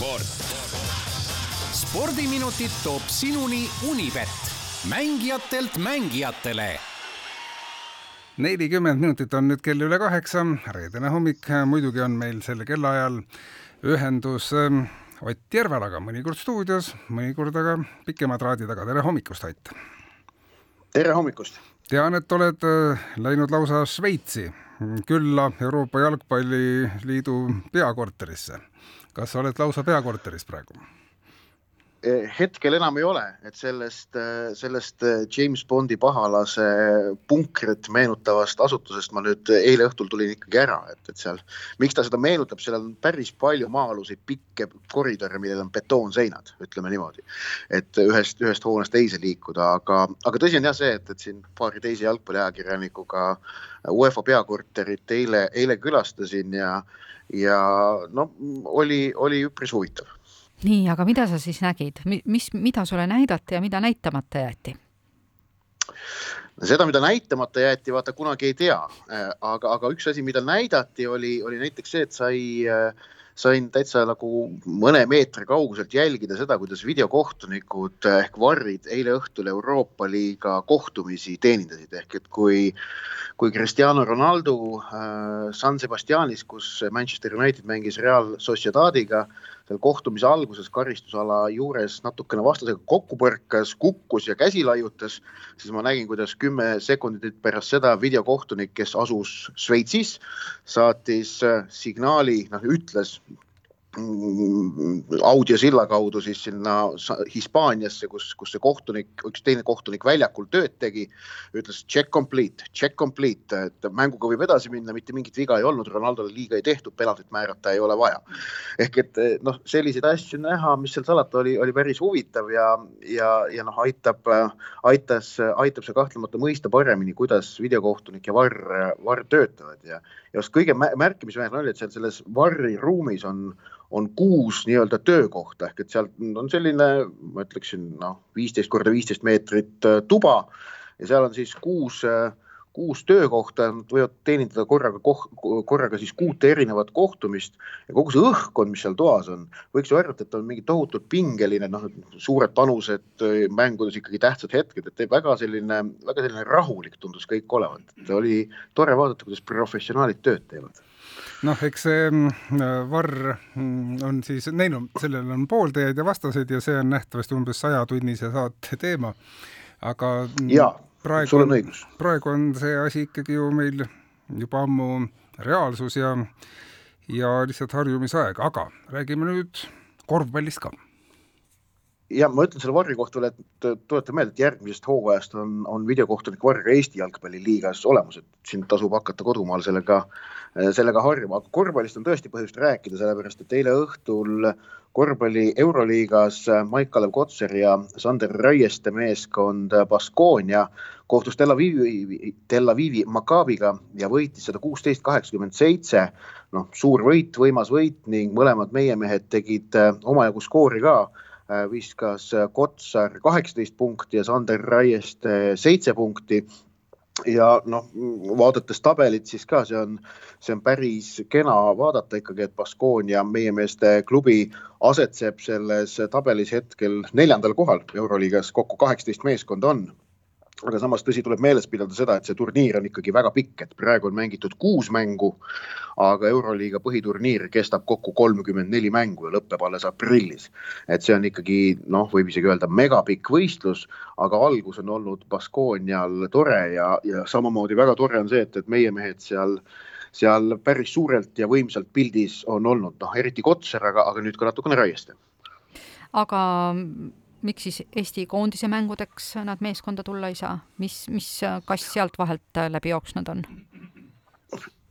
sport. spordiminutid toob sinuni Unibet, mängijatelt mängijatele nelikümmend minutit on nüüd kell üle kaheksa, reedene hommik, muidugi on meil sel kellaajal ühendus ähm, Ott Järvelaga, mõnikord stuudios, mõnikord aga pikema traadi taga. tere hommikust, Ott! tere hommikust! tean, et oled äh, läinud lausa Šveitsi külla Euroopa Jalgpalliliidu peakorterisse. Kas sa oled lausa peakorteris praegu? Eh, hetkel enam ei ole, et sellest, eh, sellest eh, James Bondi pahalase punkrit meenutavast asutusest ma nüüd eile õhtul tulin ikkagi ära, et, et seal, miks ta seda meenutab, seal on päris palju maa-aluseid pikki koridore, millel on betoonseinad, ütleme niimoodi. et ühest, ühest hoonest teise liikuda, aga, aga tõsi on jah see, et, et siin paari teise jalgpalliajakirjanikuga UEFA peakorterit eile, eile külastasin ja, ja no oli, oli üpris huvitav nii, aga mida sa siis nägid, mis, mida sulle näidati ja mida näitamata jäeti? seda, mida näitamata jäeti, vaata kunagi ei tea, äh, aga, aga üks asi, mida näidati, oli, oli näiteks see, et sai, äh, sain täitsa nagu mõne meetri kauguselt jälgida seda, kuidas videokohtunikud ehk varrid eile õhtul Euroopa liiga kohtumisi teenindasid, ehk et kui, kui Cristiano Ronaldo äh, San Sebastianis, kus Manchester United mängis Real Sociedadiga äh,, seal kohtumise alguses karistusala juures natukene vastasega kokku põrkas, kukkus ja käsi laiutas, siis ma nägin, kuidas kümme sekundit pärast seda videokohtunik, kes asus Šveitsis, saatis äh, signaali, noh ütles audiosilla kaudu siis sinna Hispaaniasse, kus, kus see kohtunik, üks teine kohtunik väljakul tööd tegi, ütles check complete, check complete, et mänguga võib edasi minna, mitte mingit viga ei olnud, Ronaldole liiga ei tehtud, penaltit määrata ei ole vaja. ehk et noh, selliseid asju näha, mis seal salata, oli, oli päris huvitav ja, ja, ja noh, aitab, aitas, aitab see kahtlemata mõista paremini, kuidas videokohtunik ja varr, varr töötavad ja, ja kõige märkimisväärne oli, et seal selles varri ruumis on on kuus nii-öelda töökohta ehk et seal on selline, ma ütleksin noh, viisteist korda viisteist meetrit äh, tuba. Ja seal on siis kuus, äh, kuus töökohta, nad võivad teenindada korraga, korraga siis kuute erinevat kohtumist. Ja kogu see õhkkond, mis seal toas on, võiks ju arvata, et on mingi tohutult pingeline, noh, suured panused äh, mängudes ikkagi tähtsad hetked, et väga selline, väga selline rahulik tundus kõik olevat, et oli tore vaadata, kuidas professionaalid tööd teevad noh, eks see mm, varr mm, on siis, neil on, sellel on pooldajaid ja vastaseid ja see on nähtavasti umbes sajatunnise saate teema. aga mm, ja, praegu praegu on see asi ikkagi ju meil juba ammu reaalsus ja, ja lihtsalt harjumisaeg, aga räägime nüüd korvpallist ka ja ma ütlen selle Varri kohta veel, et tuletan meelde, et järgmisest hooajast on, on videokohtunik Varr Eesti jalgpalliliigas olemas, et siin tasub hakata kodumaal sellega, sellega harjuma, aga korvpallist on tõesti põhjust rääkida, sellepärast et eile õhtul korvpalli Euroliigas Maik-Kalev Kotsar ja Sander Raieste meeskond Baskonia kohtus Tel Avivi, Tel Avivi Maccabiga ja võitis sada kuusteist, kaheksakümmend seitse. noh, suur võit, võimas võit ning mõlemad meie mehed tegid omajagu skoori ka viskas äh, Kotsar kaheksateist punkti ja Sander Raieste seitse punkti. Ja noh, vaadates tabelit, siis ka see on, see on päris kena vaadata ikkagi, et Baskonia, meie meeste klubi, asetseb selles tabelis hetkel neljandal kohal Euroliigas, kokku kaheksateist meeskonda on aga samas tõsi, tuleb meeles pidada seda, et see turniir on ikkagi väga pikk, et praegu on mängitud kuus mängu, aga Euroliiga põhiturniir kestab kokku kolmkümmend neli mängu ja lõpeb alles aprillis. et see on ikkagi noh, võib isegi öelda megapikk võistlus, aga algus on olnud Baskoonial tore ja, ja samamoodi väga tore on see, et, et meie mehed seal seal päris suurelt ja võimsalt pildis on olnud, noh eriti Kotsar, aga, aga nüüd ka natukene Raieste. aga miks siis Eesti koondise mängudeks nad meeskonda tulla ei saa, mis, mis kass sealt vahelt läbi jooksnud on?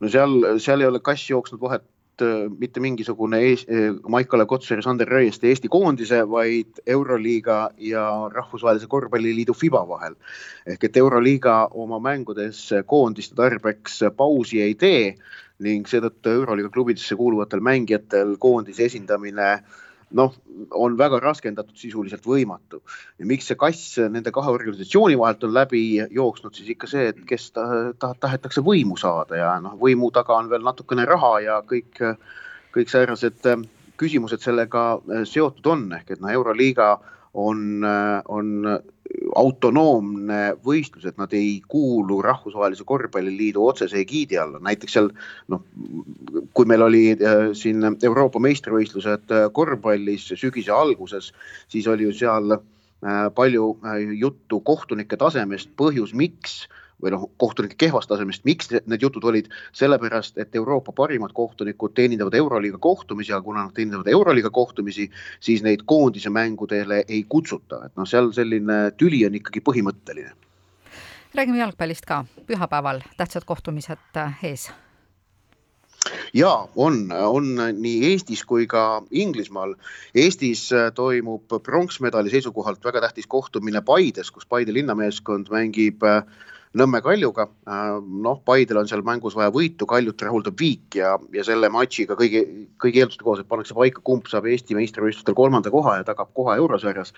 no seal, seal ei ole kass jooksnud vahet äh, mitte mingisugune ees, äh, Maicale Kotsar ja Sander Röieste Eesti koondise, vaid Euroliiga ja Rahvusvahelise Korvpalliliidu FIBA vahel. ehk et Euroliiga oma mängudes koondiste tarbeks pausi ei tee ning seetõttu Euroliiga klubidesse kuuluvatel mängijatel koondise esindamine äh, noh, on väga raskendatud, sisuliselt võimatu. ja miks see kass nende kahe organisatsiooni vahelt on läbi jooksnud, siis ikka see, et kes ta, ta, tahetakse võimu saada ja noh, võimu taga on veel natukene raha ja kõik, kõik säärased küsimused sellega seotud on, ehk et noh, Euroliiga on, on autonoomne võistlus, et nad ei kuulu Rahvusvahelise Korvpalliliidu otsese egiidi alla, näiteks seal noh, kui meil oli äh, siin Euroopa meistrivõistlused äh, korvpallis sügise alguses, siis oli ju seal äh, palju juttu kohtunike tasemest, põhjus, miks või noh, kohtunike kehvast tasemest, miks need jutud olid, sellepärast et Euroopa parimad kohtunikud teenindavad Euroliiga kohtumisi ja kuna nad teenindavad Euroliiga kohtumisi, siis neid koondise mängudele ei kutsuta, et noh, seal selline tüli on ikkagi põhimõtteline. räägime jalgpallist ka, pühapäeval tähtsad kohtumised äh, ees ja on, on nii Eestis kui ka Inglismaal. Eestis äh, toimub pronksmedali seisukohalt väga tähtis kohtumine Paides, kus Paide linnameeskond mängib äh, Nõmme Kaljuga. Äh, noh, Paidel on seal mängus vaja võitu, Kaljut rahuldab viik ja, ja selle matšiga kõigi, kõigi eelduste kohaselt pannakse paika, kumb saab Eesti meistrivõistlustel kolmanda koha ja tagab koha eurosarjas.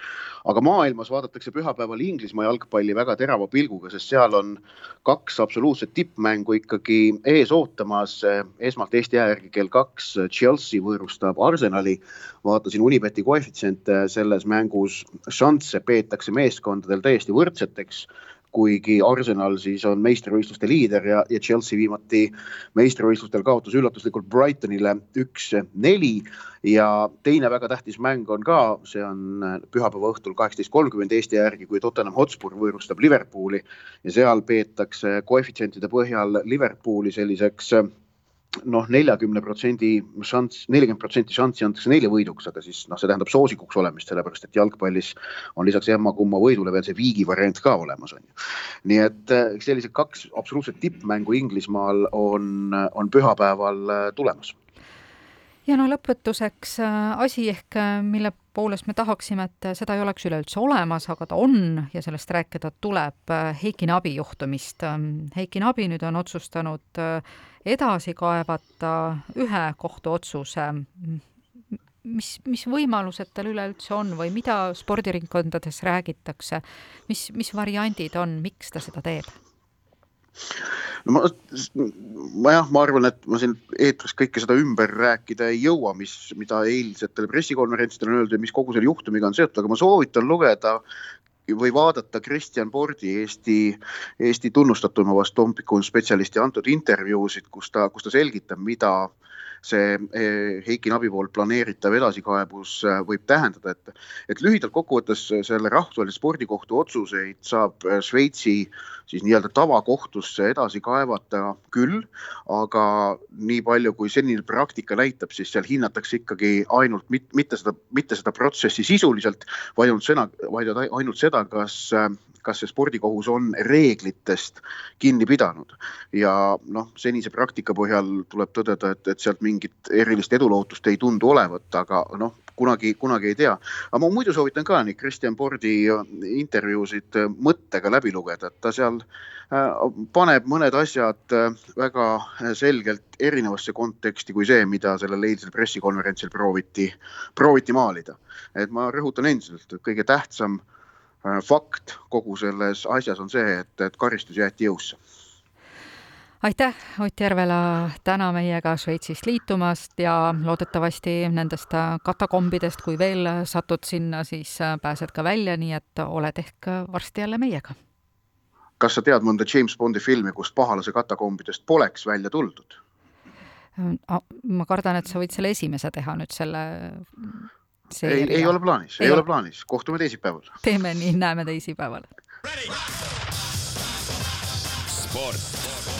aga maailmas vaadatakse pühapäeval Inglismaa jalgpalli väga terava pilguga, sest seal on kaks absoluutset tippmängu ikkagi ees ootamas. esmalt Eesti aja järgi kell kaks Chelsea võõrustab Arsenali. vaatasin Unibeti koefitsiente selles mängus, šansse peetakse meeskondadel täiesti võrdseteks kuigi Arsenal siis on meistrivõistluste liider ja, ja Chelsea viimati meistrivõistlustel kaotas üllatuslikult Brightonile üks-neli. ja teine väga tähtis mäng on ka, see on pühapäeva õhtul kaheksateist kolmkümmend Eesti järgi, kui Tottenham Hotspur võõrustab Liverpooli ja seal peetakse koefitsientide põhjal Liverpooli selliseks noh, neljakümne protsendi šanss, nelikümmend protsenti šanssi antakse neile võiduks, aga siis noh, see tähendab soosikuks olemist, sellepärast et jalgpallis on lisaks emma-kumma võidule veel see viigi variant ka olemas, on ju. nii et eh, sellised kaks absoluutset tippmängu Inglismaal on, on pühapäeval eh, tulemas ja no lõpetuseks äh, asi ehk, äh, mille poolest me tahaksime, et seda ei oleks üleüldse olemas, aga ta on ja sellest rääkida tuleb äh, Heiki Nabi juhtumist. Ähm, Heiki Nabi nüüd on otsustanud edasi kaevata ühe kohtuotsuse. mis, mis võimalused tal üleüldse on või mida spordiringkondades räägitakse, mis, mis variandid on, miks ta seda teeb? No ma, ma jah, ma arvan, et ma siin eetris kõike seda ümber rääkida ei jõua, mis, mida eilsetel pressikonverentsidel on öeldud ja mis kogu selle juhtumiga on seotud, aga ma soovitan lugeda või vaadata Kristjan Pordi, Eesti, Eesti tunnustatuma vast umbikunspetsialisti antud intervjuusid, kus ta, kus ta selgitab, mida see eh, Heiki Nabi poolt planeeritav edasikaebus eh, võib tähendada, et, et lühidalt kokkuvõttes selle rahvusvahelise spordikohtu otsuseid saab eh, Šveitsi siis nii-öelda tavakohtusse edasi kaevata küll, aga nii palju, kui senine praktika näitab, siis seal hinnatakse ikkagi ainult mit, mitte seda, mitte seda protsessi sisuliselt, vaid ainult seda, vaid ainult seda, kas kas see spordikohus on reeglitest kinni pidanud. Ja noh, senise praktika põhjal tuleb tõdeda, et, et sealt mingit erilist edulootust ei tundu olevat, aga noh, kunagi, kunagi ei tea. aga ma muidu soovitan ka nii Kristjan Pordi intervjuusid mõttega läbi lugeda, et ta seal äh, paneb mõned asjad äh, väga selgelt erinevasse konteksti kui see, mida sellel eilsel pressikonverentsil prooviti, prooviti maalida. et ma rõhutan endiselt, et kõige tähtsam Äh, fakt kogu selles asjas on see, et, et karistus jäeti jõusse. Aitäh, Ott Järvela, täna meiega Šveitsist liitumast ja loodetavasti nendest katakombidest, kui veel satud sinna, siis pääsed ka välja, nii et oled ehk varsti jälle meiega. kas sa tead mõnda James Bondi filmi, kus pahalase katakombidest poleks välja tuldud? ma kardan, et sa võid selle esimese teha nüüd selle ei, ei ole plaanis, ei ole plaanis, kohtume teisipäeval. teeme nii, näeme teisipäeval. sport.